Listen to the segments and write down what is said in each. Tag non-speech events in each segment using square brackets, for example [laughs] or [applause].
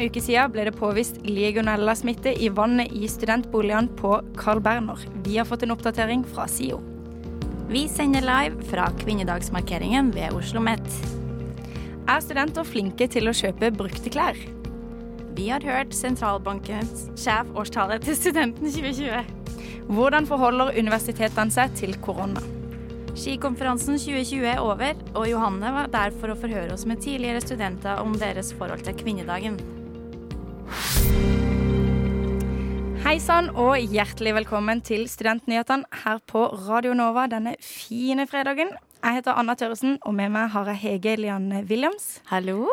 En uke siden ble det påvist legionellasmitte i vannet i studentboligene på Carl Berner. Vi har fått en oppdatering fra SIO. Vi sender live fra kvinnedagsmarkeringen ved Oslo OsloMet. Er studenter flinke til å kjøpe brukte klær? Vi har hørt sentralbankens sjef årstale til studenten 2020. Hvordan forholder universitetene seg til korona? Skikonferansen 2020 er over, og Johanne var der for å forhøre oss med tidligere studenter om deres forhold til kvinnedagen. Hei sann og hjertelig velkommen til Studentnyhetene her på Radio Nova denne fine fredagen. Jeg heter Anna Tørresen, og med meg har jeg Hege Lianne Williams. Hallo?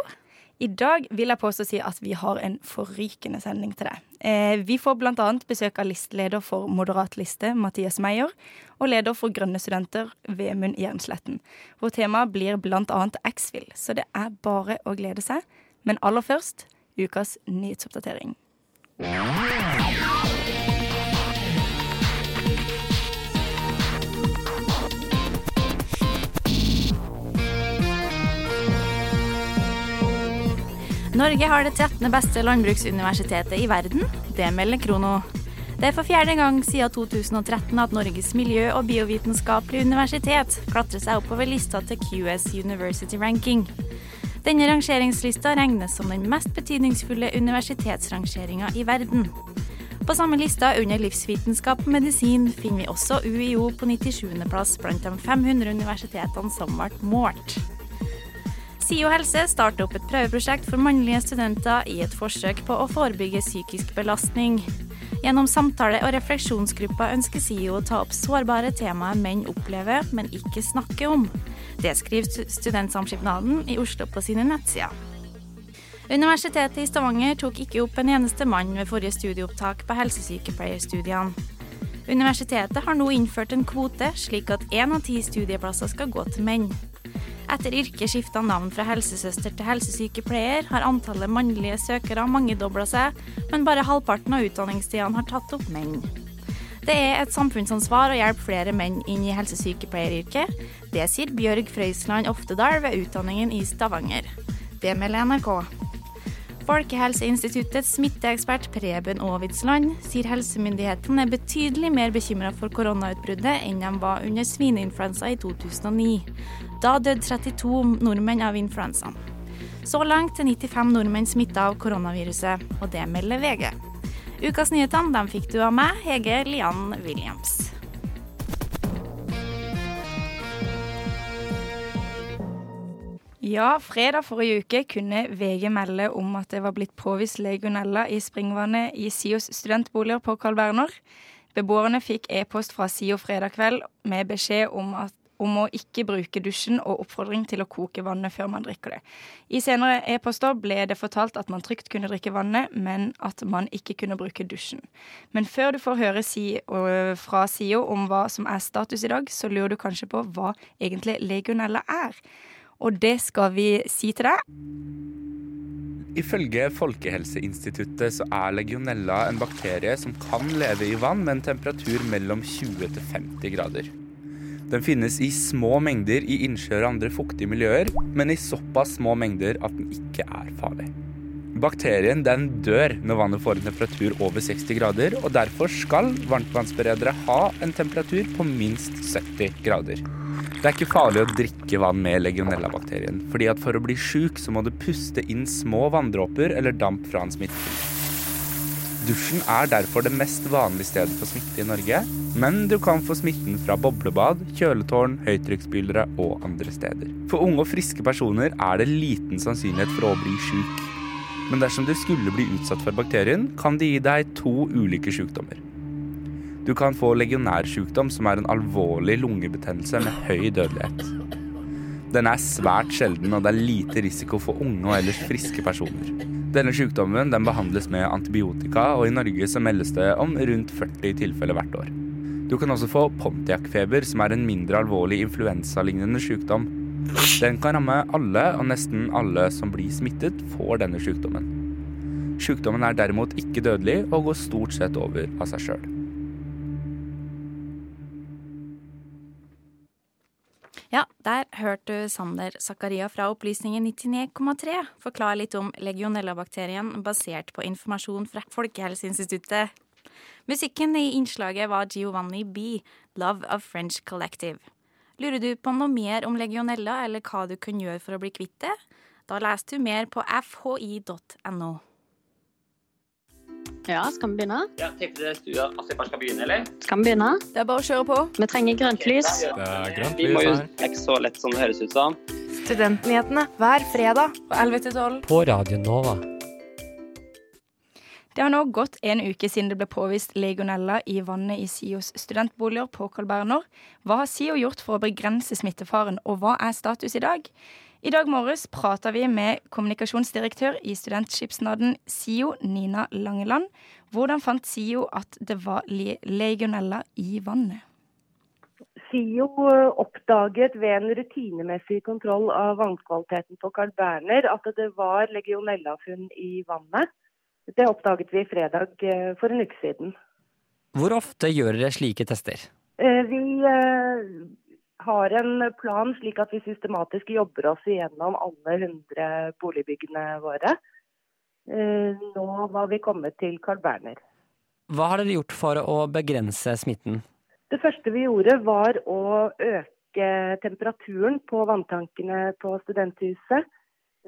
I dag vil jeg påstå å si at vi har en forrykende sending til deg. Eh, vi får bl.a. besøk av listeleder for Moderat liste, Mathias Meyer, og leder for Grønne studenter, Vemund Jernsletten. Hvor temaet blir bl.a. X-Fill, så det er bare å glede seg. Men aller først ukas nyhetsoppdatering. Norge har det 13. beste landbruksuniversitetet i verden. Det melder Krono. Det er for fjerde gang siden 2013 at Norges miljø- og biovitenskapelige universitet klatrer seg oppover lista til QS University Ranking. Denne rangeringslista regnes som den mest betydningsfulle universitetsrangeringa i verden. På samme lista under livsvitenskap og medisin finner vi også UiO på 97.-plass blant de 500 universitetene som ble målt. SIO helse starter opp et prøveprosjekt for mannlige studenter i et forsøk på å forebygge psykisk belastning. Gjennom samtale- og refleksjonsgrupper ønsker SIO å ta opp sårbare temaer menn opplever, men ikke snakker om. Det skriver Studentsamskipnaden i Oslo på sine nettsider. Universitetet i Stavanger tok ikke opp en eneste mann ved forrige studieopptak på helsesykepleierstudiene. Universitetet har nå innført en kvote, slik at én av ti studieplasser skal gå til menn. Etter yrket skifta navn fra helsesøster til helsesykepleier, har antallet mannlige søkere mangedobla seg, men bare halvparten av utdanningsstedene har tatt opp menn. Det er et samfunnsansvar å hjelpe flere menn inn i helsesykepleieryrket. Det sier Bjørg Frøysland Oftedal ved utdanningen i Stavanger. Det melder NRK. Folkehelseinstituttets smitteekspert Preben Aavitsland sier helsemyndighetene er betydelig mer bekymra for koronautbruddet enn de var under svineinfluensa i 2009. Da døde 32 nordmenn av influensaen. Så langt er 95 nordmenn smitta av koronaviruset, og det melder VG. Ukas nyhetene fikk du av meg, Hege Lian Williams. Ja, fredag forrige uke kunne VG melde om at det var blitt påvist legionella i springvannet i SIOs studentboliger på Carl Berner. Beboerne fikk e-post fra SIO fredag kveld med beskjed om, at, om å ikke bruke dusjen og oppfordring til å koke vannet før man drikker det. I senere e-poster ble det fortalt at man trygt kunne drikke vannet, men at man ikke kunne bruke dusjen. Men før du får høre si, fra SIO om hva som er status i dag, så lurer du kanskje på hva egentlig legionella er. Og det skal vi si til deg. Ifølge Folkehelseinstituttet så er legionella en bakterie som kan leve i vann med en temperatur mellom 20 til 50 grader. Den finnes i små mengder i innsjøer og andre fuktige miljøer, men i såpass små mengder at den ikke er farlig. Bakterien den dør når vannet får en temperatur over 60 grader, og derfor skal varmtvannsberedere ha en temperatur på minst 70 grader. Det er ikke farlig å drikke vann med legionellabakterien, fordi at for å bli sjuk så må du puste inn små vanndråper eller damp fra en smitte. Dusjen er derfor det mest vanlige stedet for smitte i Norge, men du kan få smitten fra boblebad, kjøletårn, høytrykksspylere og andre steder. For unge og friske personer er det liten sannsynlighet for å bli sjuk. Men dersom du skulle bli utsatt for bakterien, kan det gi deg to ulike sykdommer. Du kan få legionærsykdom, som er en alvorlig lungebetennelse med høy dødelighet. Den er svært sjelden, og det er lite risiko for unge og ellers friske personer. Denne sykdommen den behandles med antibiotika, og i Norge så meldes det om rundt 40 tilfeller hvert år. Du kan også få Pontiac-feber, som er en mindre alvorlig influensalignende sykdom. Den kan ramme alle, og nesten alle som blir smittet, får denne sykdommen. Sykdommen er derimot ikke dødelig og går stort sett over av seg sjøl. Ja, der hørte du Sander Zakaria fra Opplysningen 99,3 forklare litt om legionellabakterien basert på informasjon fra Folkehelseinstituttet. Musikken i innslaget var Giovanni B, 'Love of French Collective'. Lurer du på noe mer om legionella, eller hva du kan gjøre for å bli kvitt det? Da leser du mer på fhi.no. Ja, skal vi begynne? Ja, Tenkte du at jeg bare skal begynne, eller? Skal vi begynne? Det er bare å kjøre på. Vi trenger grønt lys. Det er grønt lys her. det er ikke så lett som det høres ut som. Studentnyhetene hver fredag fra 11 til 12. På Radio Nova. Det har nå gått en uke siden det ble påvist legionella i vannet i SIOs studentboliger på Carl Berner. Hva har SIO gjort for å begrense smittefaren, og hva er status i dag? I dag morges prata vi med kommunikasjonsdirektør i Studentskipsnaden SIO, Nina Langeland. Hvordan fant SIO at det var legionella i vannet? SIO oppdaget ved en rutinemessig kontroll av vannkvaliteten på Carl Berner at det var legionellafunn i vannet. Det oppdaget vi fredag eh, for en uke siden. Hvor ofte gjør dere slike tester? Eh, Vi eh, har en plan slik at vi systematisk jobber oss igjennom alle 100 boligbyggene våre. Eh, Nå var vi kommet til Carl Berner. Hva har dere gjort for å begrense smitten? Det første vi gjorde var å øke temperaturen på vanntankene på studenthuset.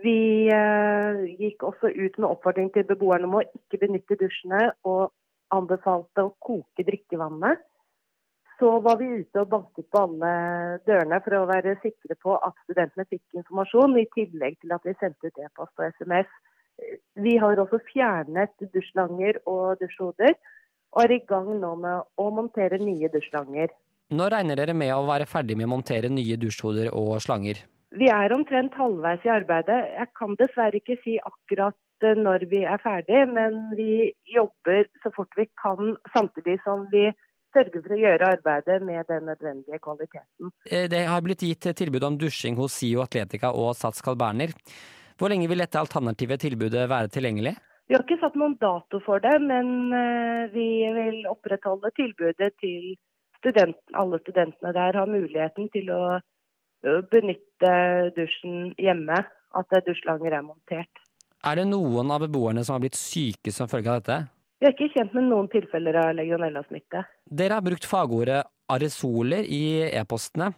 Vi eh, gikk også ut med oppfordring til beboerne om å ikke benytte dusjene, og anbefalte å koke drikkevannet. Så var vi ute og banket på alle dørene for å være sikre på at studentene fikk informasjon, i tillegg til at vi sendte ut e-post og SMS. Vi har også fjernet dusjlanger og dusjhoder, og er i gang nå med å montere nye dusjlanger. Når regner dere med å være ferdig med å montere nye dusjhoder og slanger? Vi er omtrent halvveis i arbeidet. Jeg kan dessverre ikke si akkurat eh, når vi er ferdig, men vi jobber så fort vi kan, samtidig som vi sørger for å gjøre arbeidet med den nødvendige kvaliteten. Eh, Det har blitt gitt tilbud om dusjing hos SIO Atletica og Sats Carl Berner. Hvor lenge vil dette alternative tilbudet være tilgjengelig? Vi har ikke satt noen dato for det, men eh, vi vil opprettholde tilbudet til student, alle studentene der har muligheten til å benytte dusjen hjemme. At dusjlanger er montert. Er det noen av beboerne som har blitt syke som følge av dette? Vi er ikke kjent med noen tilfeller av legionellasmitte. Dere har brukt fagordet aresoler i e-postene.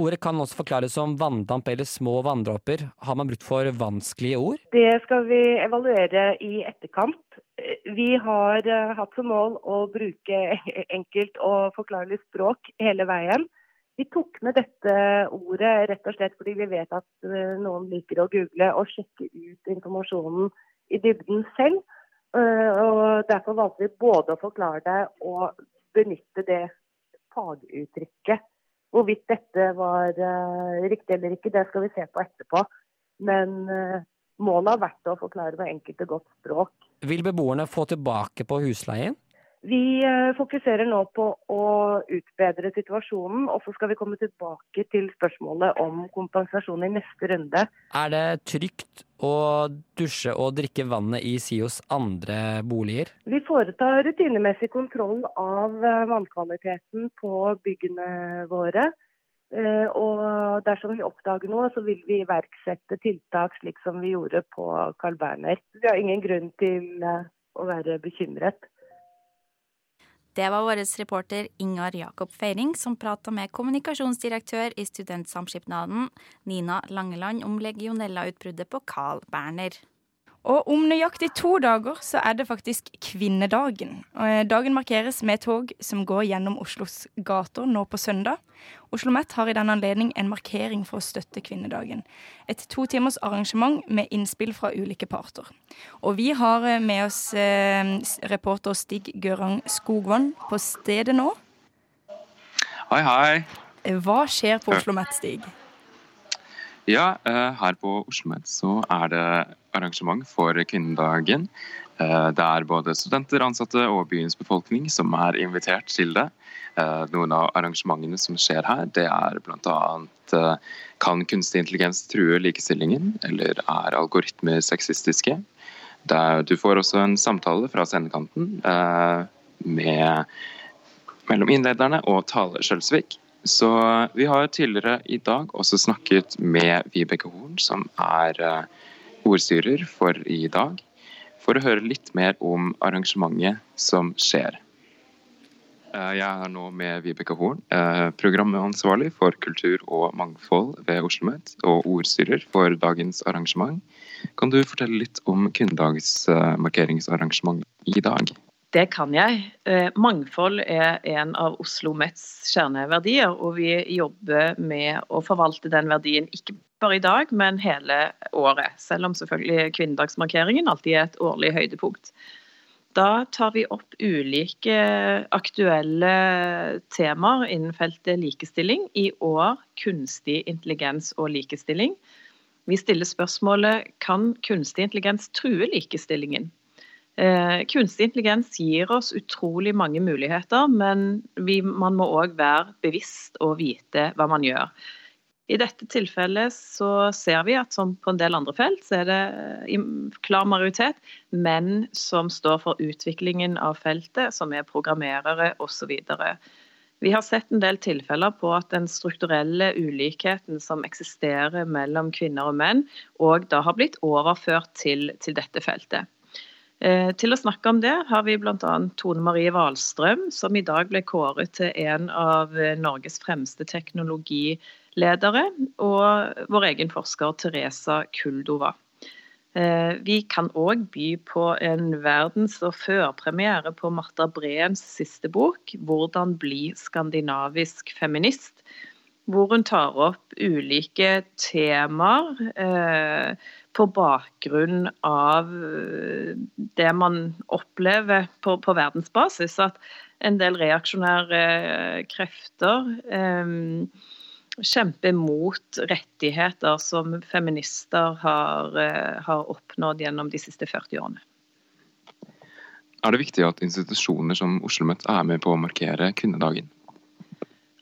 Ordet kan også forklares som vanndamp eller små vanndråper. Har man brukt for vanskelige ord? Det skal vi evaluere i etterkant. Vi har eh, hatt som mål å bruke [laughs] enkelt og forklarlig språk hele veien. Vi tok med dette ordet rett og slett fordi vi vet at eh, noen liker å google og sjekke ut informasjonen i dybden selv. Eh, Og Derfor valgte vi både å forklare det og benytte det faguttrykket. Hvorvidt dette var eh, riktig eller ikke, det skal vi se på etterpå. Men eh, målet har vært å forklare med enkelt og godt språk. Vil beboerne få tilbake på husleien? Vi fokuserer nå på å utbedre situasjonen, og så skal vi komme tilbake til spørsmålet om kompensasjon i neste runde. Er det trygt å dusje og drikke vannet i SIOs andre boliger? Vi foretar rutinemessig kontroll av eh, vannkvaliteten på byggene våre. Eh, Og dersom vi oppdager noe, så vil vi iverksette tiltak slik som vi gjorde på Carl Berner. Vi har ingen grunn til eh, å være bekymret. Det var vår reporter Ingar Jakob Feiring som prata med kommunikasjonsdirektør i Studentsamskipnaden, Nina Langeland, om legionella-utbruddet på Carl Berner. Og om nøyaktig to dager så er det faktisk kvinnedagen. Eh, Dagen markeres med tog som går gjennom Oslos gater nå på søndag. Oslo Met har i den anledning en markering for å støtte kvinnedagen. Et to timers arrangement med innspill fra ulike parter. Og vi har eh, med oss eh, reporter Stig Gørang Skogvann på stedet nå. Hei, hei. Hva skjer på Oslo Met, Stig? Ja, eh, her på OsloMet så er det arrangement for kvinnedagen. Eh, det er både studenter, ansatte og byens befolkning som er invitert til det. Eh, noen av arrangementene som skjer her, det er bl.a. Kan kunstig intelligens true likestillingen, eller er algoritmer sexistiske? Du får også en samtale fra scenekanten med, mellom innlederne og Tale Skjølsvik. Så vi har tidligere i dag også snakket med Vibeke Horn, som er ordstyrer for i dag, for å høre litt mer om arrangementet som skjer. Eh, jeg er nå med Vibeke Horn, eh, programansvarlig for kultur og mangfold ved Oslo OsloMet og ordstyrer for dagens arrangement. Kan du fortelle litt om kvinnedagsmarkeringsarrangementet i dag? Det kan jeg. Eh, mangfold er en av Oslo Mets kjerneverdier, og vi jobber med å forvalte den verdien ikke bare i dag, men hele året. Selv om selvfølgelig kvinnedagsmarkeringen alltid er et årlig høydepunkt. Da tar vi opp ulike aktuelle temaer innen feltet likestilling. I år kunstig intelligens og likestilling. Vi stiller spørsmålet kan kunstig intelligens true likestillingen? Eh, kunstig intelligens gir oss utrolig mange muligheter, men vi, man må òg være bevisst og vite hva man gjør. I dette tilfellet så ser vi at som på en del andre felt, så er det i klar majoritet menn som står for utviklingen av feltet, som er programmerere osv. Vi har sett en del tilfeller på at den strukturelle ulikheten som eksisterer mellom kvinner og menn, òg da har blitt overført til, til dette feltet. Eh, til å snakke om det har vi bl.a. Tone Marie Wahlstrøm, som i dag ble kåret til en av eh, Norges fremste teknologiledere, og vår egen forsker Teresa Kuldova. Eh, vi kan òg by på en verdens- og førpremiere på Marta Breens siste bok, 'Hvordan bli skandinavisk feminist', hvor hun tar opp ulike temaer på bakgrunn av eh, det man opplever på, på verdensbasis. At en del reaksjonære eh, krefter eh, kjemper mot rettigheter som feminister har, eh, har oppnådd gjennom de siste 40 årene. Er det viktig at institusjoner som Oslo OsloMet er med på å markere kvinnedagen?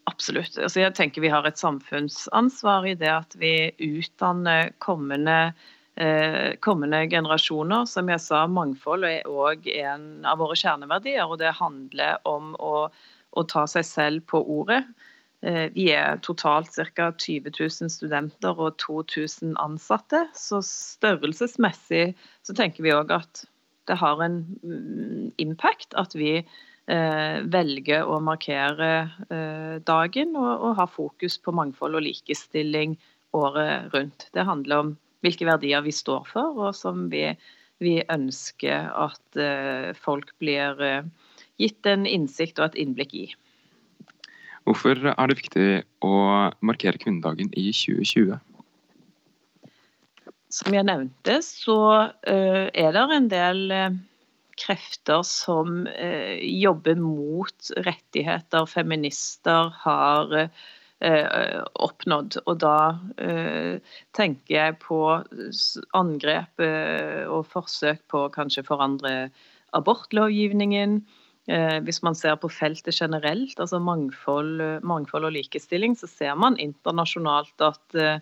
Absolutt. Altså jeg tenker Vi har et samfunnsansvar i det at vi utdanner kommende kommende generasjoner. Som jeg sa, mangfold er òg en av våre kjerneverdier. Og det handler om å, å ta seg selv på ordet. Eh, vi er totalt ca. 20 000 studenter og 2000 ansatte. Så størrelsesmessig så tenker vi òg at det har en mm, impact at vi eh, velger å markere eh, dagen og, og ha fokus på mangfold og likestilling året rundt. Det handler om hvilke verdier vi står for, og som vi, vi ønsker at uh, folk blir uh, gitt en innsikt og et innblikk i. Hvorfor er det viktig å markere kvinnedagen i 2020? Som jeg nevnte, så uh, er det en del krefter som jobber mot rettigheter feminister har oppnådd. Og da eh, tenker jeg på angrep eh, og forsøk på å kanskje forandre abortlovgivningen. Eh, hvis man ser på feltet generelt, altså mangfold, mangfold, og likestilling, så ser man internasjonalt at eh,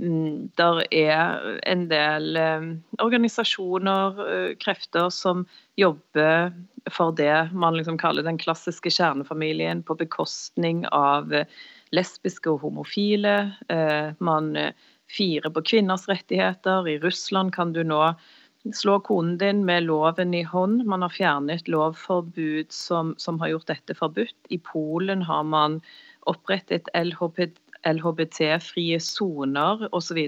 mm, der er en del eh, organisasjoner, krefter, som jobber for det man liksom kaller den klassiske kjernefamilien, på bekostning av lesbiske og homofile. Eh, man eh, firer på kvinners rettigheter. I Russland kan du nå slå konen din med loven i hånd. Man har fjernet lovforbud som, som har gjort dette forbudt. I Polen har man opprettet LHBT-frie soner osv.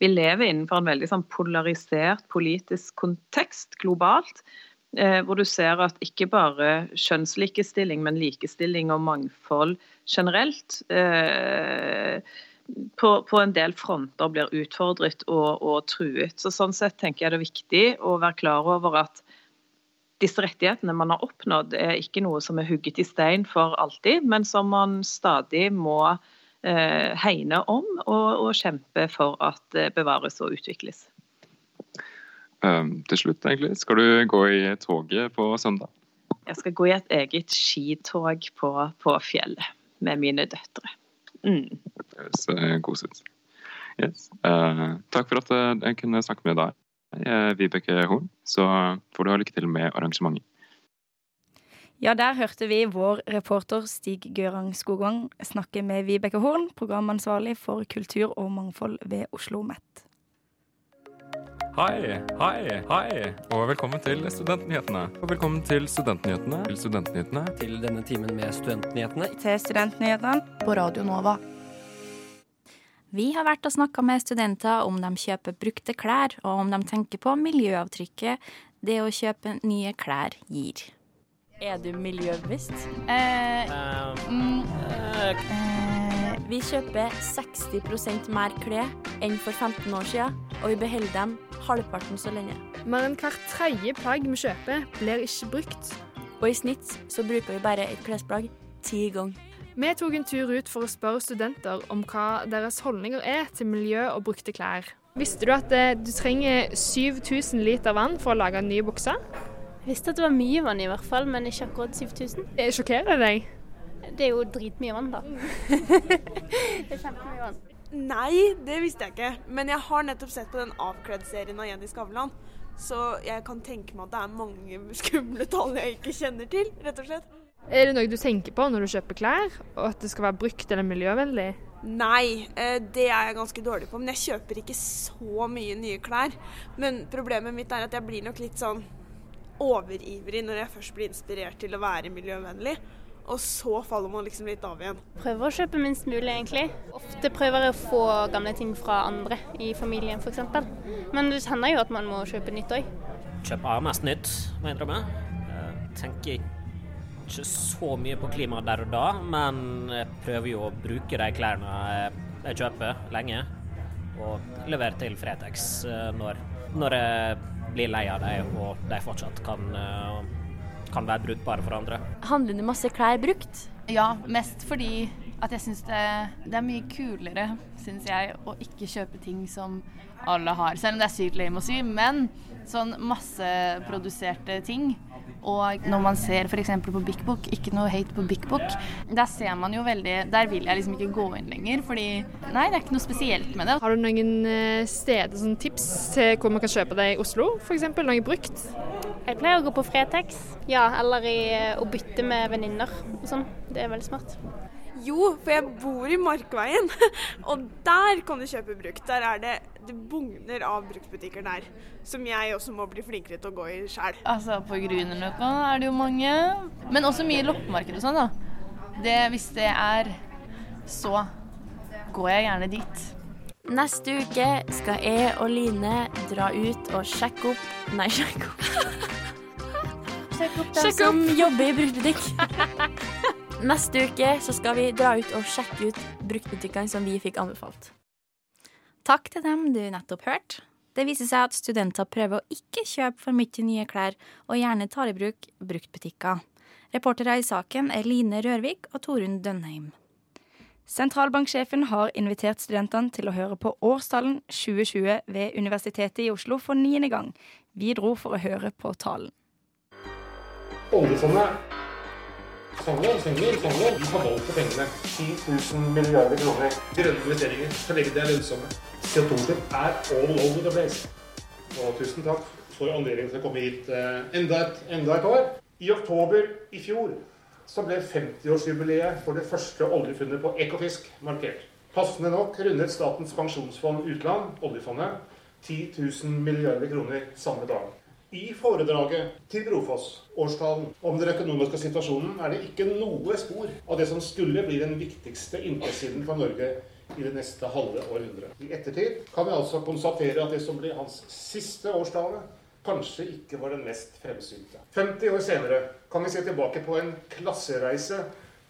Vi lever innenfor en veldig sånn polarisert politisk kontekst globalt. Eh, hvor du ser at ikke bare kjønnslikestilling, men likestilling og mangfold generelt eh, på, på, en del fronter blir utfordret og, og, truet. Så Sånn sett tenker jeg det er viktig å være klar over at disse rettighetene man har oppnådd, er ikke noe som er hugget i stein for alltid, men som man stadig må eh, hegne om og, og kjempe for at det bevares og utvikles. Um, til slutt, egentlig, skal du gå i toget på søndag? Jeg skal gå i et eget skitog på, på fjellet med mine døtre. Mm. Det høres koselig kos ut. Yes. Uh, takk for at uh, jeg kunne snakke med deg, Vibeke Horn. Så får du ha lykke til med arrangementet. Ja, der hørte vi vår reporter Stig Gørang Skogvang snakke med Vibeke Horn, programansvarlig for kultur og mangfold ved Oslo OsloMet. Hei, hei, hei, og velkommen til Studentnyhetene. Og velkommen til Studentnyhetene. Til Studentnyhetene. Til denne timen med Studentnyhetene. Til Studentnyhetene på Radio Nova. Vi har vært og snakka med studenter om de kjøper brukte klær, og om de tenker på miljøavtrykket det å kjøpe nye klær gir. Er du miljøbevisst? Eh, mm, eh, vi kjøper 60% mer klær enn for 15 år siden, og vi beholder dem halvparten så lenge. Mer enn hvert tredje plagg vi kjøper, blir ikke brukt. Og i snitt så bruker vi bare et klesplagg ti ganger. Vi tok en tur ut for å spørre studenter om hva deres holdninger er til miljø og brukte klær. Visste du at eh, du trenger 7000 liter vann for å lage en ny bukse? Jeg visste at det var mye vann i hvert fall, men ikke akkurat 7000. Det sjokkerer deg? Det er jo dritmye vann, da. [laughs] det er kjempemye vann. Nei, det visste jeg ikke. Men jeg har nettopp sett på den avkledd-serien av Jenny Skavlan. Så jeg kan tenke meg at det er mange skumle tall jeg ikke kjenner til, rett og slett. Er det noe du tenker på når du kjøper klær, og at det skal være brukt eller miljøvennlig? Nei, eh, det er jeg ganske dårlig på. Men jeg kjøper ikke så mye nye klær. Men problemet mitt er at jeg blir nok litt sånn overivrig når jeg først blir inspirert til å være miljøvennlig. Og så faller man liksom litt av igjen. Prøver å kjøpe minst mulig, egentlig. Ofte prøver jeg å få gamle ting fra andre i familien, f.eks. Men det hender jo at man må kjøpe nytt òg. Kjøper mest nytt, må jeg innrømme. Tenker ikke så mye på klimaet der og da, men jeg prøver jo å bruke de klærne jeg kjøper, lenge. Og levere til Fretex eh, når, når jeg blir lei av dem, og de fortsatt kan uh, kan være brukbare for andre. Handler du masse klær brukt? Ja, mest fordi at jeg syns det, det, er mye kulere, syns jeg, å ikke kjøpe ting som alle har. Selv om det er sykt lame å si, men sånn masseproduserte ting. Og når man ser f.eks. på Big Book, ikke noe hate på Big Book, der ser man jo veldig Der vil jeg liksom ikke gå inn lenger, fordi Nei, det er ikke noe spesielt med det. Har du noen eh, steder, sånn tips til hvor man kan kjøpe det i Oslo, f.eks.? Noe brukt? Jeg pleier å gå på Fretex, ja, eller i, å bytte med venninner og sånn. Det er veldig smart. Jo, for jeg bor i Markveien, [laughs] og der kan du kjøpe brukt. Der er det det bugner av bruktbutikker der, som jeg også må bli flinkere til å gå i sjæl. Altså, på Grünerløkka er det jo mange, men også mye loppemarked og sånn, da. Det, hvis det er så går jeg gjerne dit. Neste uke skal jeg og Line dra ut og sjekke opp Nei, sjekke opp. [laughs] sjekke opp dem Sjekk som jobber i bruktbutikk. [laughs] Neste uke så skal vi dra ut og sjekke ut bruktbutikkene som vi fikk anbefalt. Takk til dem du nettopp hørte. Det viser seg at studenter prøver å ikke kjøpe for mye nye klær, og gjerne tar i bruk bruktbutikker. Reportere i saken er Line Rørvik og Torunn Dønheim. Sentralbanksjefen har invitert studentene til å høre på årstallen 2020 ved Universitetet i Oslo for niende gang. Vi dro for å høre på talen. Oljefondet Fondet, penger, fondet, de har valgt for pengene. 10 000 milliarder kroner. Grønne investeringer så lenge de er lønnsomme. CO2-utslipp er all over the place. Og tusen takk for anledningen til å komme hit eh, enda et, enda et år. I oktober i fjor så ble 50-årsjubileet for det første oljefunnet på Ekofisk markert. Passende nok rundet Statens pensjonsfond utland, oljefondet, 10 000 milliarder kroner samme dag. I foredraget til Brofoss, årstalen om den økonomiske situasjonen, er det ikke noe spor av det som skulle bli den viktigste inntektssiden for Norge i det neste halve århundret. I ettertid kan vi altså konstatere at det som blir hans siste årstale, kanskje ikke var den mest fremsynte. 50 år senere kan vi se tilbake på en klassereise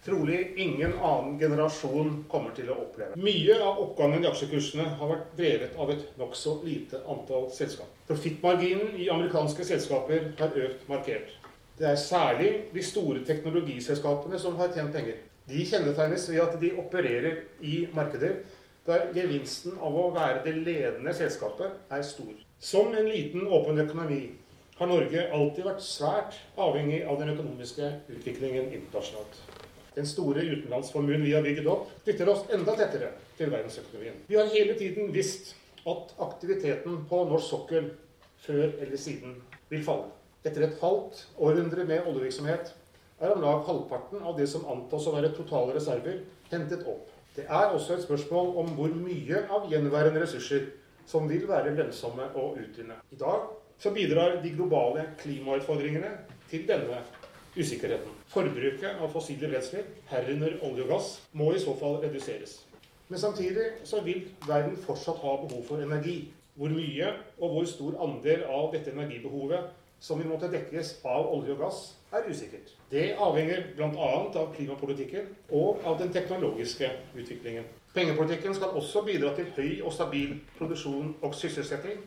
trolig ingen annen generasjon kommer til å oppleve. Mye av oppgangen i aksjekursene har vært drevet av et nokså lite antall selskap. Profittmarginen i amerikanske selskaper har økt markert. Det er særlig de store teknologiselskapene som har tjent penger. De kjennetegnes ved at de opererer i markeder der gevinsten av å være det ledende selskapet er stor. Som en liten, åpen økonomi har Norge alltid vært svært avhengig av den økonomiske utviklingen internasjonalt. Den store utenlandsformuen vi har bygget opp, knytter oss enda tettere til verdensøkonomien. Vi har hele tiden visst at aktiviteten på norsk sokkel før eller siden vil falle. Etter et halvt århundre med oljevirksomhet er om lag halvparten av det som antas å være totale reserver, hentet opp. Det er også et spørsmål om hvor mye av gjenværende ressurser som vil være lønnsomme å utvinne. I dag så bidrar de globale klimautfordringene til denne usikkerheten. Forbruket av fossile brensler, herunder olje og gass, må i så fall reduseres. Men samtidig så vil verden fortsatt ha behov for energi. Hvor mye og hvor stor andel av dette energibehovet som vil måtte dekkes av olje og gass, er usikkert. Det avhenger bl.a. av klimapolitikken og av den teknologiske utviklingen. Pengepolitikken skal også bidra til høy og stabil produksjon og sysselsetting,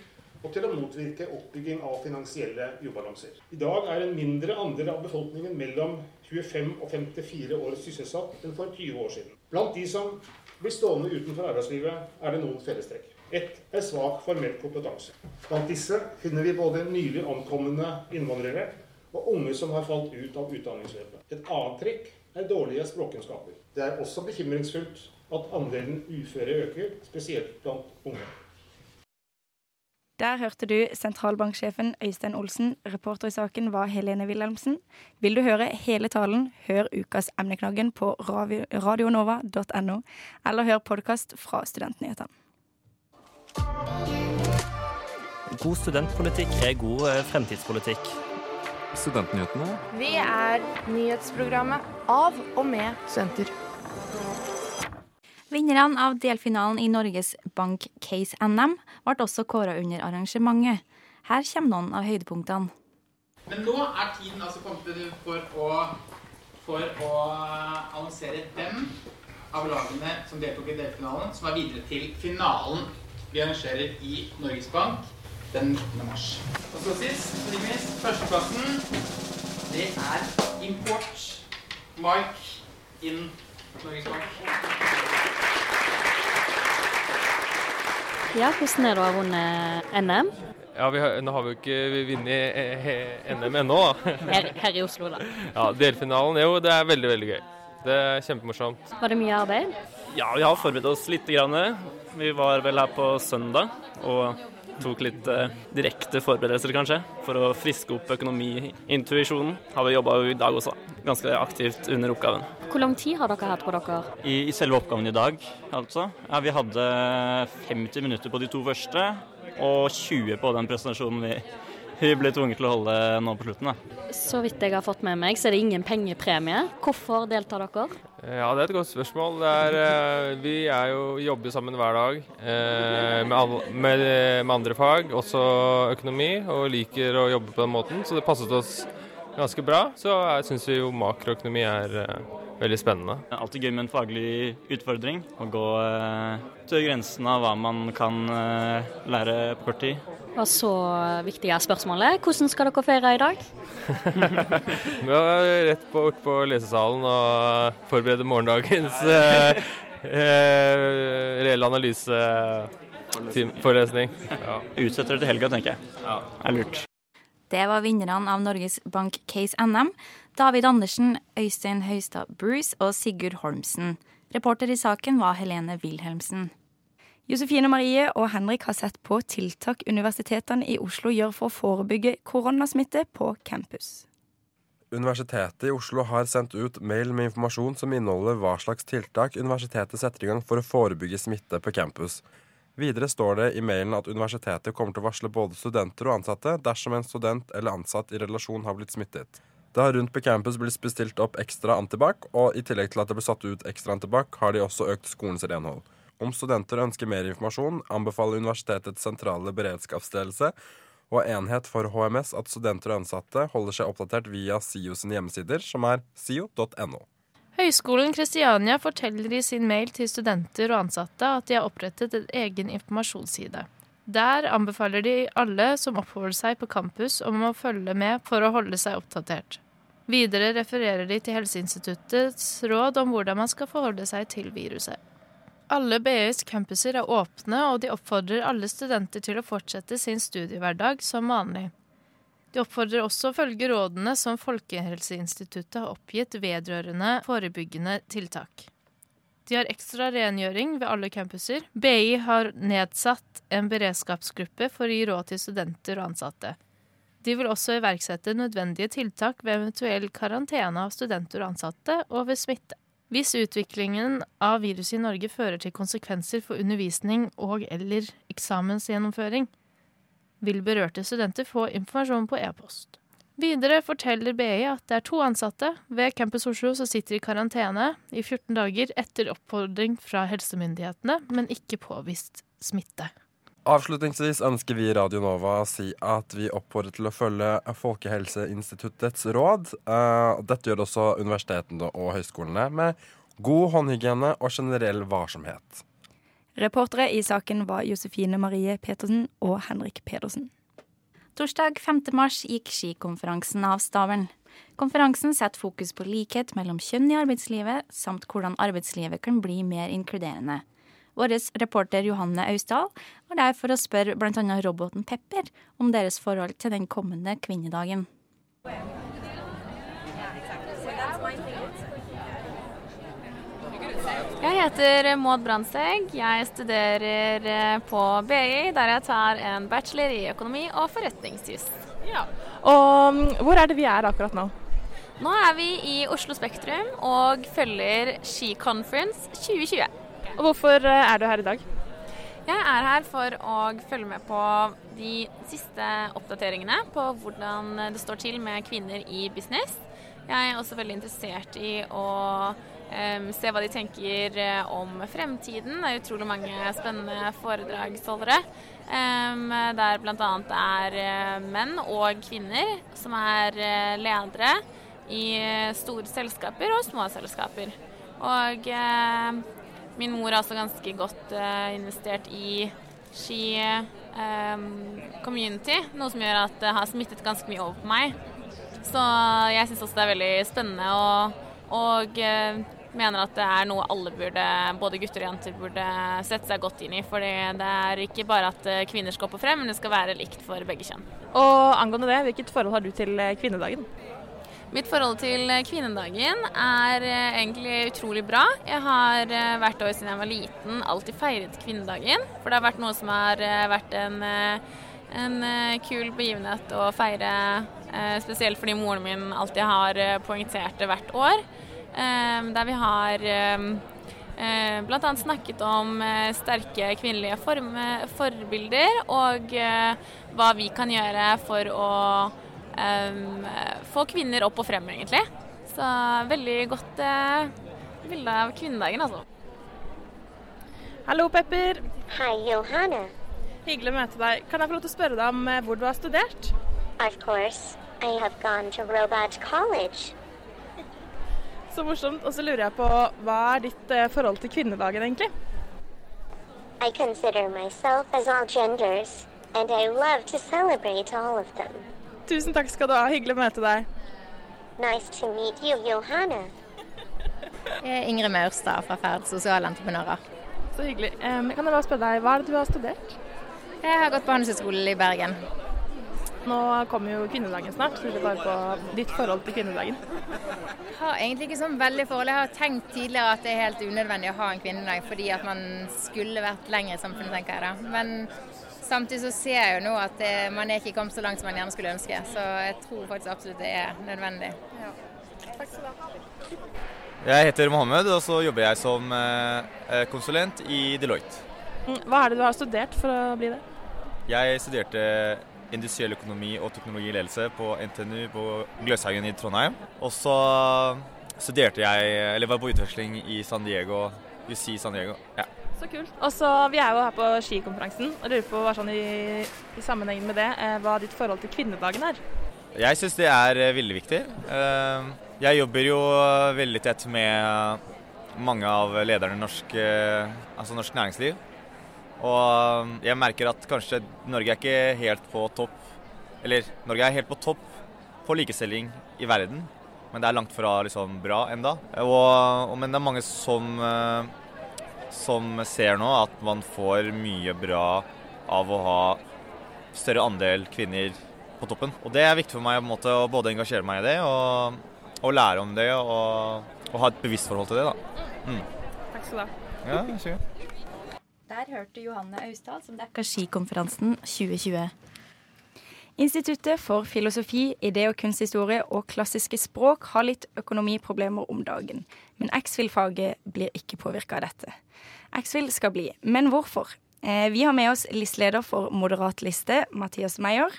og til å motvirke oppbygging av finansielle ubalanser. I dag er en mindre andel av befolkningen mellom 25 og 54 år sysselsatt enn for 20 år siden. Blant de som blir stående utenfor arbeidslivet, er det noen fellestrekk. Ett er svak formell kompetanse. Blant disse finner vi både nylig ankomne innvandrere og unge som har falt ut av utdanningsløpet. Et annet trekk er dårlige språkkunnskaper. Det er også bekymringsfullt at andelen uføre øker, spesielt blant unge. Der hørte du sentralbanksjefen Øystein Olsen. Reporter i saken var Helene Wilhelmsen. Vil du høre hele talen, hør ukas emneknaggen på radionova.no, eller hør podkast fra Studentnyhetene. God studentpolitikk er god eh, fremtidspolitikk. Studentnyhetene. Vi er nyhetsprogrammet av og med studenter. Vinnerne av delfinalen i Norges Bank Case NM ble også kåra under arrangementet. Her kommer noen av høydepunktene. Men nå er tiden altså kommet for å, for å annonsere hvem av lagene som deltok i delfinalen, som er videre til finalen vi arrangerer i Norges Bank den 19. mars. Og så sist, men minst, førsteplassen, det er Import Mike in Norges Bank. Ja, hvordan er det å ha vunnet NM? Ja, har, Nå har vi jo ikke vunnet NM ennå, da. Her, her, i Oslo, da. [laughs] Ja, Delfinalen, jo, det er veldig, veldig gøy. Det er kjempemorsomt. Var det mye arbeid? Ja, vi har forberedt oss litt. Grann. Vi var vel her på søndag og tok litt eh, direkte forberedelser, kanskje, for å friske opp økonomiintuisjonen. Har vi jobba i dag også, ganske aktivt under oppgaven. Hvor lang tid har dere hatt på dere? I, I, selve oppgaven i dag, altså. Ja, vi hadde 50 minutter på de to første, og 20 på den presentasjonen vi, vi ble tvunget til å holde nå på slutten. Da. Så vidt jeg har fått med meg, så er det ingen pengepremie. Hvorfor deltar dere? Ja, Det er et godt spørsmål. Er, eh, vi er jo, jobber sammen hver dag eh, med, alle, med, med, andre fag, også økonomi, og liker å jobbe på den måten. Så det passet oss ganske bra. Så jeg vi jo makroøkonomi er eh, veldig spennende. Det er alltid gøy med en faglig utfordring. Å gå eh, til grensen av hva man kan eh, lære på kort tid. Og så viktig er spørsmålet. Hvordan skal dere feire i dag? [laughs] Vi er rett på, på lesesalen og forbereder morgendagens eh, eh, reelle analyseforelesning. Ja. Utsetter det til helga, tenker jeg. Ja. Det er lurt. Det var vinnerne av Norges Bank Case NM. David Andersen, Øystein Høistad Bruce og Sigurd Holmsen. Reporter i saken var Helene Wilhelmsen. Josefine Marie og Henrik har sett på tiltak universitetene i Oslo gjør for å forebygge koronasmitte på campus. Universitetet i Oslo har sendt ut mail med informasjon som inneholder hva slags tiltak universitetet setter i gang for å forebygge smitte på campus. Videre står det i mailen at universitetet kommer til å varsle både studenter og ansatte dersom en student eller ansatt i relasjon har blitt smittet. Det har rundt på campus blitt bestilt opp ekstra antibac, og i tillegg til at det ble satt ut ekstra antibac, har de også økt skolens renhold. Om studenter ønsker mer informasjon, anbefaler universitetets sentrale beredskapsledelse og enhet for HMS at studenter og ansatte holder seg oppdatert via SIO sine hjemmesider, som er sio.no. Høgskolen Kristiania forteller i sin mail til studenter og ansatte at de har opprettet en egen informasjonsside. Der anbefaler de alle som oppholder seg på campus om å følge med for å holde seg oppdatert. Videre refererer de til Helseinstituttets råd om hvordan man skal forholde seg til viruset. Alle BIs campuser er åpne, og de oppfordrer alle studenter til å fortsette sin studiehverdag som vanlig. De oppfordrer også å følge rådene som Folkehelseinstituttet har oppgitt vedrørende forebyggende tiltak. De har ekstra rengjøring ved alle campuser. BI har nedsatt en beredskapsgruppe for å gi råd til studenter og ansatte. De vil også iverksette nødvendige tiltak ved eventuell karantene av studenter og ansatte, og ved smitte. Hvis utviklingen av viruset i Norge fører til konsekvenser for undervisning og- eller eksamensgjennomføring, vil berørte studenter få informasjon på e-post. Videre forteller BI at det er to ansatte ved Campus Oslo som sitter i karantene i 14 dager etter oppfordring fra helsemyndighetene, men ikke påvist smitte. Avslutningsvis ønsker vi Radio Nova å si at vi oppfordrer til å følge Folkehelseinstituttets råd. Eh, Dette gjør også universitetene og høyskolene med god håndhygiene og generell varsomhet. Reportere i saken var Josefine Marie Petersen og Henrik Pedersen. Torsdag 5. mars gikk skikonferansen av stabelen. Konferansen setter fokus på likhet mellom kjønn i arbeidslivet, samt hvordan arbeidslivet kan bli mer inkluderende. Vår reporter Johanne Austdal var der for å spørre bl.a. roboten Pepper om deres forhold til den kommende kvinnedagen. Jeg heter Maud Brandsteg. Jeg studerer på BI, der jeg tar en bachelor i økonomi og forretningsjus. Ja. Og mm, hvor er det vi er akkurat nå? Nå er vi i Oslo Spektrum og følger Ski Conference 2020. Og hvorfor eh, er du her i dag? Jeg er her for å følge med på de siste oppdateringene på hvordan det står til med kvinner i business. Jeg er også veldig interessert i å um, se hva de tenker eh, om fremtiden. Det er utrolig mange spennende foredragsholdere. Um, der bl.a. er uh, menn og kvinner som er ledere i store selskaper og små selskaper. Og uh, min mor er også ganske godt investert i ski um, community, noe som gjør at det har smittet ganske mye over på meg. Så jeg syns også det er veldig spennende og, og uh, mener at det er noe alle burde, både gutter og jenter, burde sette seg godt inn i. For det er ikke bare at eh, kvinner skal opp og frem, men det skal være likt for begge kjønn. Og angående det, hvilket forhold har du til eh, kvinnedagen? Mitt forhold til kvinnedagen er egentlig utrolig bra. Jeg har hvert år siden jeg var liten alltid feiret kvinnedagen. For det har vært noe som har vært en, en kul begivenhet å feire Eh, spesielt fordi moren min alltid har eh, poengtert det hvert år. Eh, der vi har bl.a. snakket om sterke kvinnelige form, forbilder og hva vi kan gjøre for å få kvinner opp og frem, egentlig. Så veldig godt bilde av kvinnedagen, altså. Hallo, Pepper. Hei, Johanne. Hyggelig å møte deg. Kan jeg få lov til å spørre deg om hvor du har studert? Of course. I have gone to Robot College. Så morsomt. Og så lurer jeg på, hva er ditt eh, forhold til kvinnedagen, egentlig? I consider myself as all genders, and I love to celebrate all of them. Tusen takk skal du ha. Hyggelig å møte deg. Nice to meet you, Johanna. Jeg er Ingrid Maurstad fra Ferd sosialentreprenører. Så hyggelig. Um, kan jeg bare spørre deg, Hva er det du har studert? Jeg har gått på Handelshøyskolen i Bergen. Nå kommer jo kvinnedagen snart. så Lurer bare på ditt forhold til kvinnedagen. Jeg har egentlig ikke sånn veldig forhold. Jeg har tenkt tidligere at det er helt unødvendig å ha en kvinnedag fordi at man skulle vært lenger i samfunnet, tenker jeg da. Men samtidig så ser jeg jo nå at det, man er ikke kommet så langt som man gjerne skulle ønske. Så jeg tror faktisk absolutt det er nødvendig. Ja. Takk skal du ha. Jeg heter Mohammed, og så jobber jeg som eh, konsulent i Deloitte. Mm, hva er det du har studert for å bli det? Jeg studerte industriell økonomi og teknologiledelse på NTNU på Gløshaugen i Trondheim. Og så studerte jeg, eller var på utveksling i San Diego, UC San Diego. Ja. Så kult. Og så, Vi er jo her på skikonferansen og lurer på hva sånn i, i sammenheng med det, eh, hva ditt forhold til kvinnedagen er? Jeg syns det er eh, veldig viktig. Eh, jeg jobber jo veldig tett med mange av lederne i norsk, altså norsk næringsliv. Og jeg merker at kanskje Norge er ikke helt på topp Eller Norge er helt på topp på likestilling i verden. men det er langt fra liksom bra enda. Men det er mange som, som ser nå at man får mye bra av å ha større andel kvinner på toppen. Og det er viktig for meg på en måte, å både engasjere meg i det og, og lære om det og, og ha et bevisst forhold til det. da. Mm. Takk skal du ha. Ja, vær så god. Der hørte Johanne Austdal, som dekka skikonferansen 2020. Instituttet for filosofi, idé- og kunsthistorie og klassiske språk har litt økonomiproblemer om dagen, men X-FIL-faget blir ikke påvirka av dette. X-FIL skal bli, men hvorfor? Eh, vi har med oss listeleder for Moderat liste, Mathias Meyer.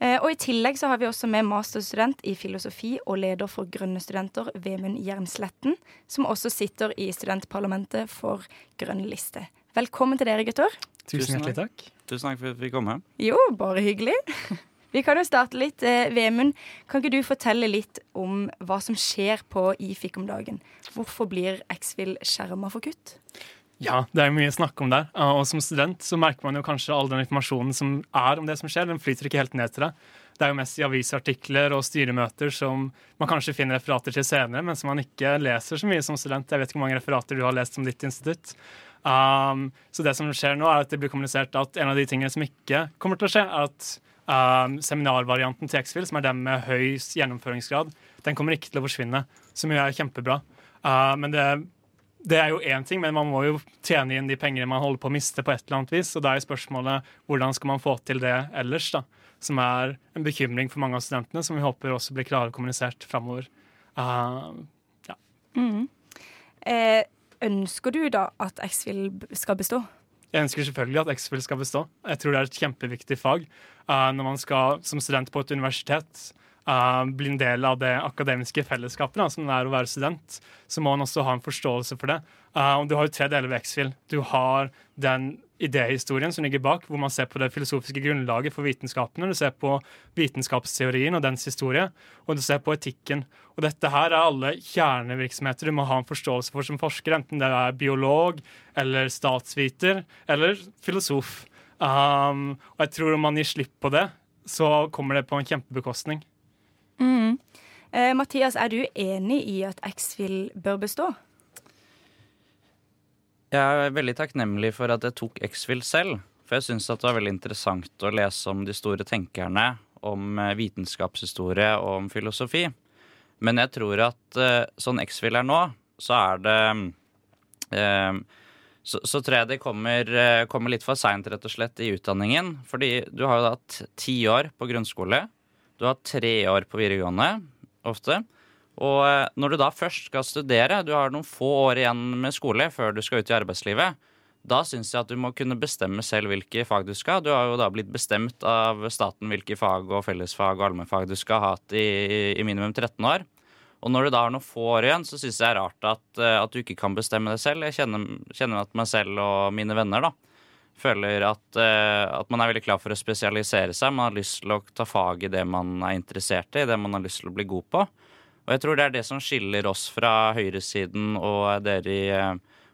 Eh, og i tillegg så har vi også med masterstudent i filosofi og leder for Grønne studenter, Vemund Jernsletten, som også sitter i studentparlamentet for Grønn liste. Velkommen til dere, gutter. Tusen hjertelig takk. Tusen takk for at vi kom her. Jo, bare hyggelig. [laughs] Vi kan jo starte litt. Eh, Vemund, kan ikke du fortelle litt om hva som skjer på IFIK om dagen? Hvorfor blir X-FIL skjerma for kutt? Ja, det er mye snakk om der. Og som student så merker man jo kanskje all den informasjonen som er om det som skjer. Den flyter ikke helt ned til deg. Det er jo mest i avisartikler og styremøter som man kanskje finner referater til senere, men som man ikke leser så mye som student. Jeg vet ikke hvor mange referater du har lest om ditt institutt. Um, så det som skjer nå, er at det blir kommunisert at en av de tingene som ikke kommer til å skje, er at um, seminarvarianten til X-FIL, som er den med høy gjennomføringsgrad, den kommer ikke til å forsvinne, som jo er kjempebra. Uh, men det, det er jo én ting, men man må jo tjene inn de pengene man holder på å miste, på et eller annet vis. Og da er spørsmålet hvordan skal man få til det ellers, da? Som er en bekymring for mange av studentene, som vi håper også blir klarere kommunisert framover. Uh, ja. Mm. Eh, ønsker du da at X-Fill skal bestå? Jeg ønsker selvfølgelig at X-Fill skal bestå. Jeg tror det er et kjempeviktig fag. Uh, når man skal som student på et universitet uh, bli en del av det akademiske fellesskapet, da, som det er å være student, så må man også ha en forståelse for det. Uh, du har jo tre deler ved X-FIL. Du har den idéhistorien som ligger bak, hvor man ser på det filosofiske grunnlaget for vitenskapene. Du ser på vitenskapsteorien og dens historie, og du ser på etikken. Og dette her er alle kjernevirksomheter du må ha en forståelse for som forsker, enten det er biolog eller statsviter eller filosof. Um, og jeg tror om man gir slipp på det, så kommer det på en kjempebekostning. Mm. Eh, Mathias, er du enig i at X-FIL bør bestå? Jeg er veldig takknemlig for at jeg tok X-Fill selv. For jeg syns det var veldig interessant å lese om de store tenkerne, om eh, vitenskapshistorie og om filosofi. Men jeg tror at eh, sånn X-Fill er nå, så er det eh, så, så, tror jeg det kommer, kommer litt for seint, rett og slett, i utdanningen. Fordi du har jo hatt ti år på grunnskole. Du har tre år på videregående, ofte. Og eh, når du da først skal studere, du har noen få år igjen med skole før du skal ut i arbeidslivet, da syns jeg at du må kunne bestemme selv hvilke fag du skal. Du har jo da blitt bestemt av staten hvilke fag og fellesfag og allmennfag du skal ha i, i, minimum 13 år. Og når du da har noen få år igjen, så syns jeg det er rart at, eh, at, du ikke kan bestemme det selv. Jeg kjenner, kjenner at meg selv og mine venner da, føler at, uh, at, man er veldig klar for å spesialisere seg. Man har lyst til å ta fag i det man er interessert i, det man har lyst til å bli god på. Og jeg tror det er det som skiller oss fra høyresiden og dere i, eh,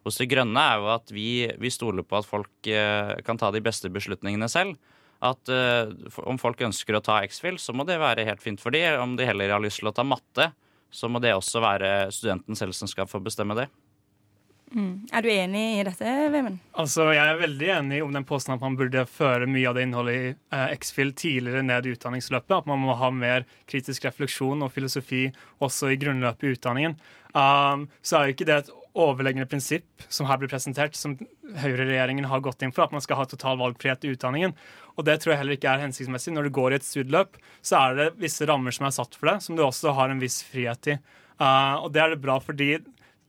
hos De grønne, er jo at vi, vi, stoler på at folk eh, kan ta de beste beslutningene selv. At uh, om folk ønsker å ta X-Fill, så må det være helt fint for dem. Om de heller har lyst til å ta matte, så må det også være studenten selv som skal få bestemme det. Mm. Er du enig i dette, Vemund? Altså, jeg er veldig enig om den påstanden at man burde føre mye av det innholdet i eh, X-Fill tidligere ned i utdanningsløpet. At man må ha mer kritisk refleksjon og filosofi også i grunnløpet i utdanningen. Um, så er jo ikke det et overleggende prinsipp som her blir presentert, som høyreregjeringen har gått inn for, at man skal ha total valgfrihet i utdanningen. Og det tror jeg heller ikke er hensiktsmessig. Når du går i et studieløp, så er det visse rammer som er satt for det, som du også har en viss frihet i. Uh, og det er det bra fordi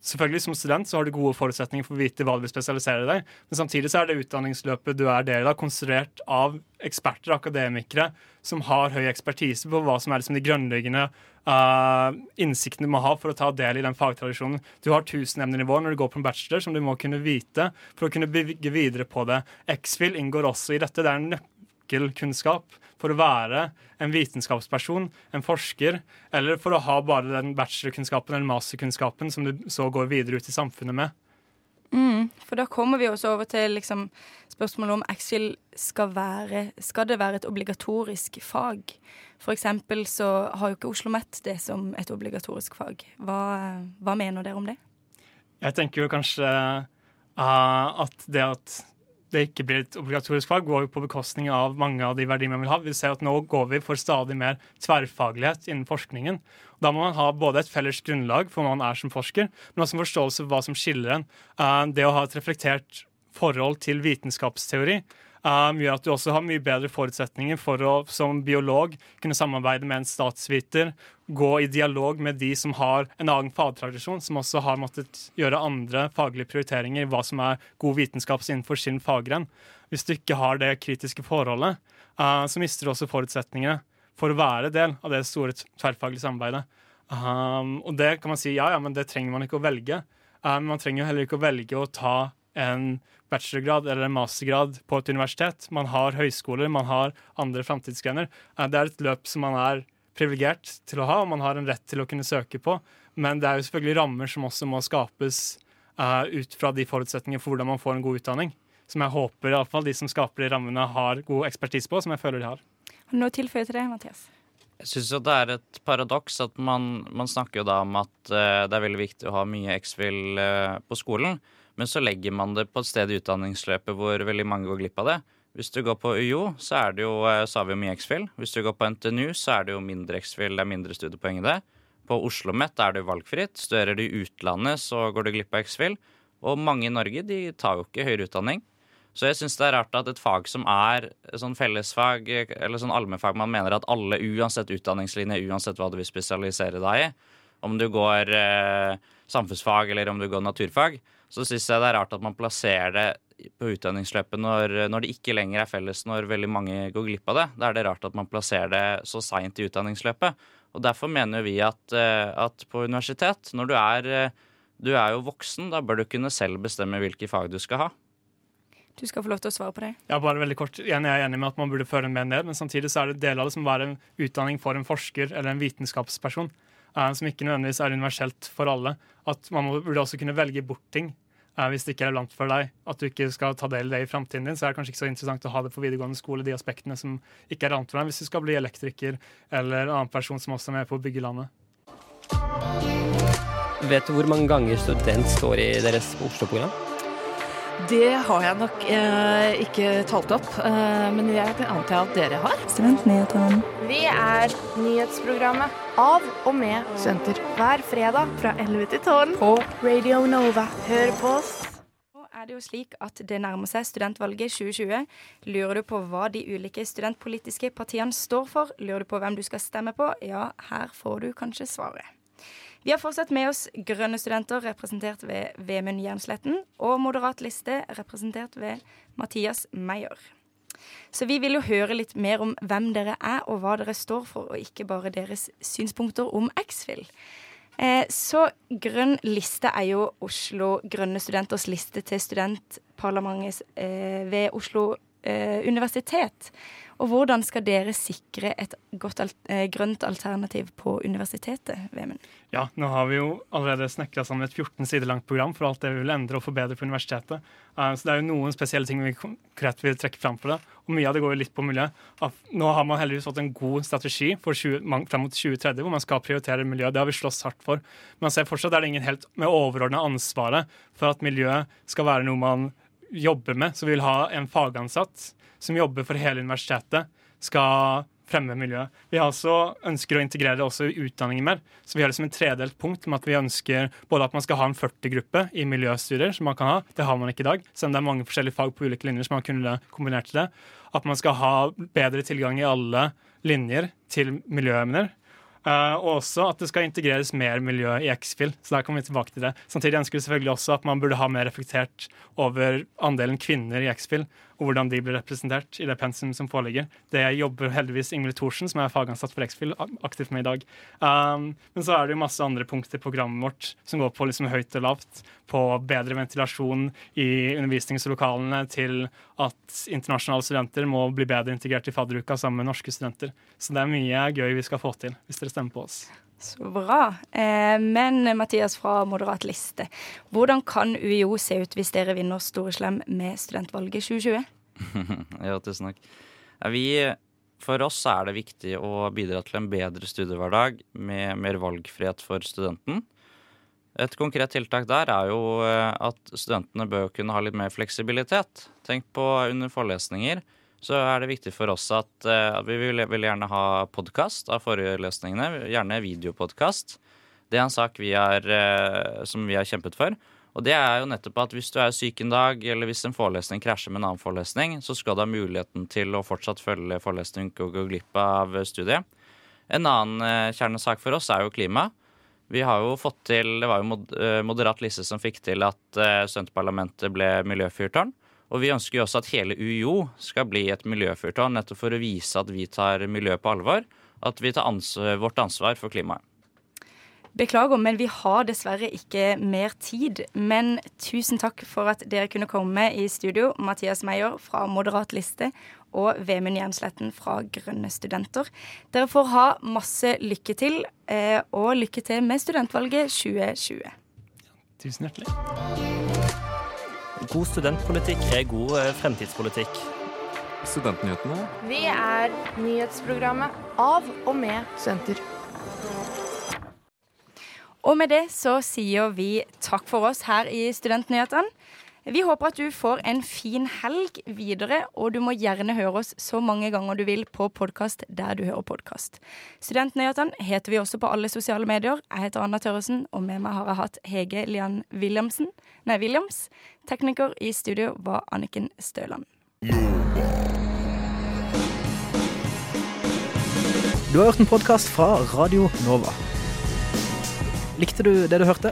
Selvfølgelig Som student så har du gode forutsetninger for å vite hva du vil spesialisere deg men samtidig så er det utdanningsløpet du er del av, konstruert av eksperter og akademikere som har høy ekspertise på hva som er liksom de grunnleggende uh, innsiktene du må ha for å ta del i den fagtradisjonen. Du har tusenemnenivå når du går på en bachelor, som du må kunne vite for å kunne bygge videre på det. X-FIL inngår også i dette. Det er en nøkkelkunnskap for å være en vitenskapsperson, en forsker, eller for å ha bare den bachelorkunnskapen eller masterkunnskapen som du så går videre ut i samfunnet med. Mm, for da kommer vi også over til liksom, spørsmålet om X-Fill skal være Skal det være et obligatorisk fag? For eksempel så har jo ikke Oslo OsloMet det som et obligatorisk fag. Hva, hva mener dere om det? Jeg tenker jo kanskje uh, at det at det ikke blir et obligatorisk fag, går jo på bekostning av mange av de verdiene man vil ha. Vi ser at Nå går vi for stadig mer tverrfaglighet innen forskningen. Da må man ha både et felles grunnlag for hva man er som forsker, men også en forståelse for hva som skiller en. Uh, det å ha et reflektert forhold til vitenskapsteori um, gjør at du også har mye bedre forutsetninger for å som biolog kunne samarbeide med en statsviter, gå i dialog med de som har en annen fagtradisjon, som også har måttet gjøre andre faglige prioriteringer i hva som er god vitenskap innenfor sin fagrenn. Hvis du ikke har det kritiske forholdet, uh, så mister du også forutsetningene for å være del av det store tverrfaglige samarbeidet. Um, og det kan man si, ja, ja, men det trenger man ikke å velge. Um, man trenger jo heller ikke å velge å ta en bachelorgrad eller en mastergrad på et universitet. Man har høyskoler, man har andre framtidsgrener. Eh, det er et løp som man er privilegert til å ha, og man har en rett til å kunne søke på. Men det er jo selvfølgelig rammer som også må skapes uh, ut fra de forutsetningene for hvordan man får en god utdanning. Som jeg håper i alle fall de som skaper de rammene, har god ekspertise på, som jeg føler de har. Har du noe å tilføye til det, Mathias? Jeg syns det er et paradoks at man, man snakker jo da om at uh, det er veldig viktig å ha mye X-Fill uh, på skolen. Men så legger man det på et sted i utdanningsløpet hvor veldig mange går glipp av det. Hvis du går på UiO, så, er det jo, eh, så har vi jo mye X-Fill. Hvis du går på NTNU, så er det jo mindre X-Fill, det er mindre studiepoeng i det. På Oslo OsloMet er det jo valgfritt. Studerer du i utlandet, så går du glipp av X-Fill. Og mange i Norge de tar jo ikke høyere utdanning. Så jeg syns det er rart at et fag som er sånn fellesfag, eller sånn allmennfag man mener at alle, uansett utdanningslinje, uansett hva du vil spesialisere deg i, om du går eh, samfunnsfag eller om du går naturfag, så syns jeg det er rart at man plasserer det på utdanningsløpet når, når, det ikke lenger er felles, når veldig mange går glipp av det. Da er det rart at man plasserer det så seint i utdanningsløpet. Og Derfor mener vi at, eh, at, på universitet, når du er, eh, du er jo voksen, da bør du kunne selv bestemme hvilke fag du skal ha. Du skal få lov til å svare på det. Ja, bare veldig kort. Jeg er enig med at man burde føre med ned, men samtidig så er det deler av det som er en utdanning for en forsker eller en vitenskapsperson. Som ikke nødvendigvis er universelt for alle. At man burde også kunne velge bort ting eh, hvis det ikke er relevant for deg. At du ikke skal ta del i det i framtiden din. Så er det kanskje ikke så interessant å ha det på videregående skole, de aspektene som ikke er relevant for deg, hvis du skal bli elektriker eller annen person som også er med på å bygge landet. Vet du hvor mange ganger student står i deres Oslo-program? Det har jeg nok eh, ikke talt opp, eh, men jeg antar at dere har. Studentnyhetene. Vi er nyhetsprogrammet av og med studenter hver fredag fra 11 til 12 på Radio Nova. Hør på oss. Nå er det jo slik at det nærmer seg studentvalget 2020. Lurer du på hva de ulike studentpolitiske partiene står for? Lurer du på hvem du skal stemme på? Ja, her får du kanskje svaret. Vi har fortsatt med oss grønne studenter, representert ved Vemund Jernsletten, og Moderat liste, representert ved Mathias Meyer. Så vi vil jo høre litt mer om hvem dere er, og hva dere står for, og ikke bare deres synspunkter om X-Fill. Eh, så Grønn liste er jo Oslo Grønne studenters liste til studentparlamentet eh, ved Oslo eh, universitet. Og hvordan skal dere sikre et godt eh, grønt alternativ på universitetet, Vemund? Ja, nå har vi jo allerede snekra sammen et 14 sider langt program for alt det vi vil endre og forbedre på universitetet. Uh, så det er jo noen spesielle ting vi konkret vil trekke fram for det. Og mye av det går jo litt på miljø. Nå har man heldigvis fått en god strategi for 20, frem mot 2030 hvor man skal prioritere miljø. Det har vi slåss hardt for. Men ser fortsatt er det ingen helt med overordna ansvaret for at miljø skal være noe man jobber med. Så vi vil ha en fagansatt som jobber for hele universitetet, skal fremme miljøet. Vi ønsker å integrere det også i utdanningen mer. Så vi har det som en tredelt punkt med at vi ønsker både at man skal ha en 40-gruppe i miljøstudier, som man kan ha. Det har man ikke i dag, selv om det er mange forskjellige fag på ulike linjer som man kunne kombinert til det. At man skal ha bedre tilgang i alle linjer til miljøemner. Uh, og også at det skal integreres mer miljø i X-Fill. Så der kommer vi tilbake til det. Samtidig ønsker vi selvfølgelig også at man burde ha mer reflektert over andelen kvinner i X-Fill, og hvordan de blir representert i det pensum som foreligger. Det jobber heldigvis Ingvild Thorsen, som er fagansatt for X-Fill, aktivt med i dag. Um, men så er det jo masse andre punkter i programmet vårt som går på liksom høyt og lavt. På bedre ventilasjon i undervisningslokalene, til at internasjonale studenter må bli bedre integrert i fadderuka sammen med norske studenter. Så det er mye gøy vi skal få til, hvis dere stemmer på oss. Så bra. Eh, men Mathias fra Moderat liste, hvordan kan UiO se ut hvis dere vinner Storeslem med studentvalget 2020? [laughs] ja, tusen takk. Vi, for oss er det viktig å bidra til en bedre studiehverdag med mer valgfrihet for studenten. Et konkret tiltak der er jo eh, at studentene bør kunne ha litt mer fleksibilitet. Tenk på under forelesninger så er det viktig for oss at, uh, vi vil, vil, gjerne ha podkast av forelesningene. Gjerne videopodkast. Det er en sak vi er, uh, som vi har kjempet for. Og det er jo nettopp at hvis du er syk en dag, eller hvis en forelesning krasjer med en annen forelesning, så skal du ha muligheten til å fortsatt følge forelesning og gå glipp av studiet. En annen uh, kjernesak for oss er jo klima. Vi har jo fått til, Det var jo Moderat Lise som fikk til at studentparlamentet ble miljøfyrtårn. Og vi ønsker jo også at hele UiO skal bli et miljøfyrtårn, nettopp for å vise at vi tar miljøet på alvor. At vi tar ansvar, vårt ansvar for klimaet. Beklager, men vi har dessverre ikke mer tid. Men tusen takk for at dere kunne komme i studio, Mathias Meyer fra Moderat liste og Vemund Jernsletten fra Grønne studenter. Dere får ha masse lykke til, eh, og lykke til med studentvalget 2020. Tusen hjertelig. God studentpolitikk er god eh, fremtidspolitikk. Studentnyhetene. Vi er nyhetsprogrammet av og med studenter. Og med det så sier vi takk for oss her i Studentnyhetene. Vi håper at du får en fin helg videre, og du må gjerne høre oss så mange ganger du vil på podkast der du hører podkast. Studentnyhetene heter vi også på alle sosiale medier. Jeg heter Anna Tørresen, og med meg har jeg hatt Hege Lian Williamsen. Nei, Williams. Tekniker i studio var Anniken Støland. Du har hørt en podkast fra Radio Nova. Likte du det du hørte?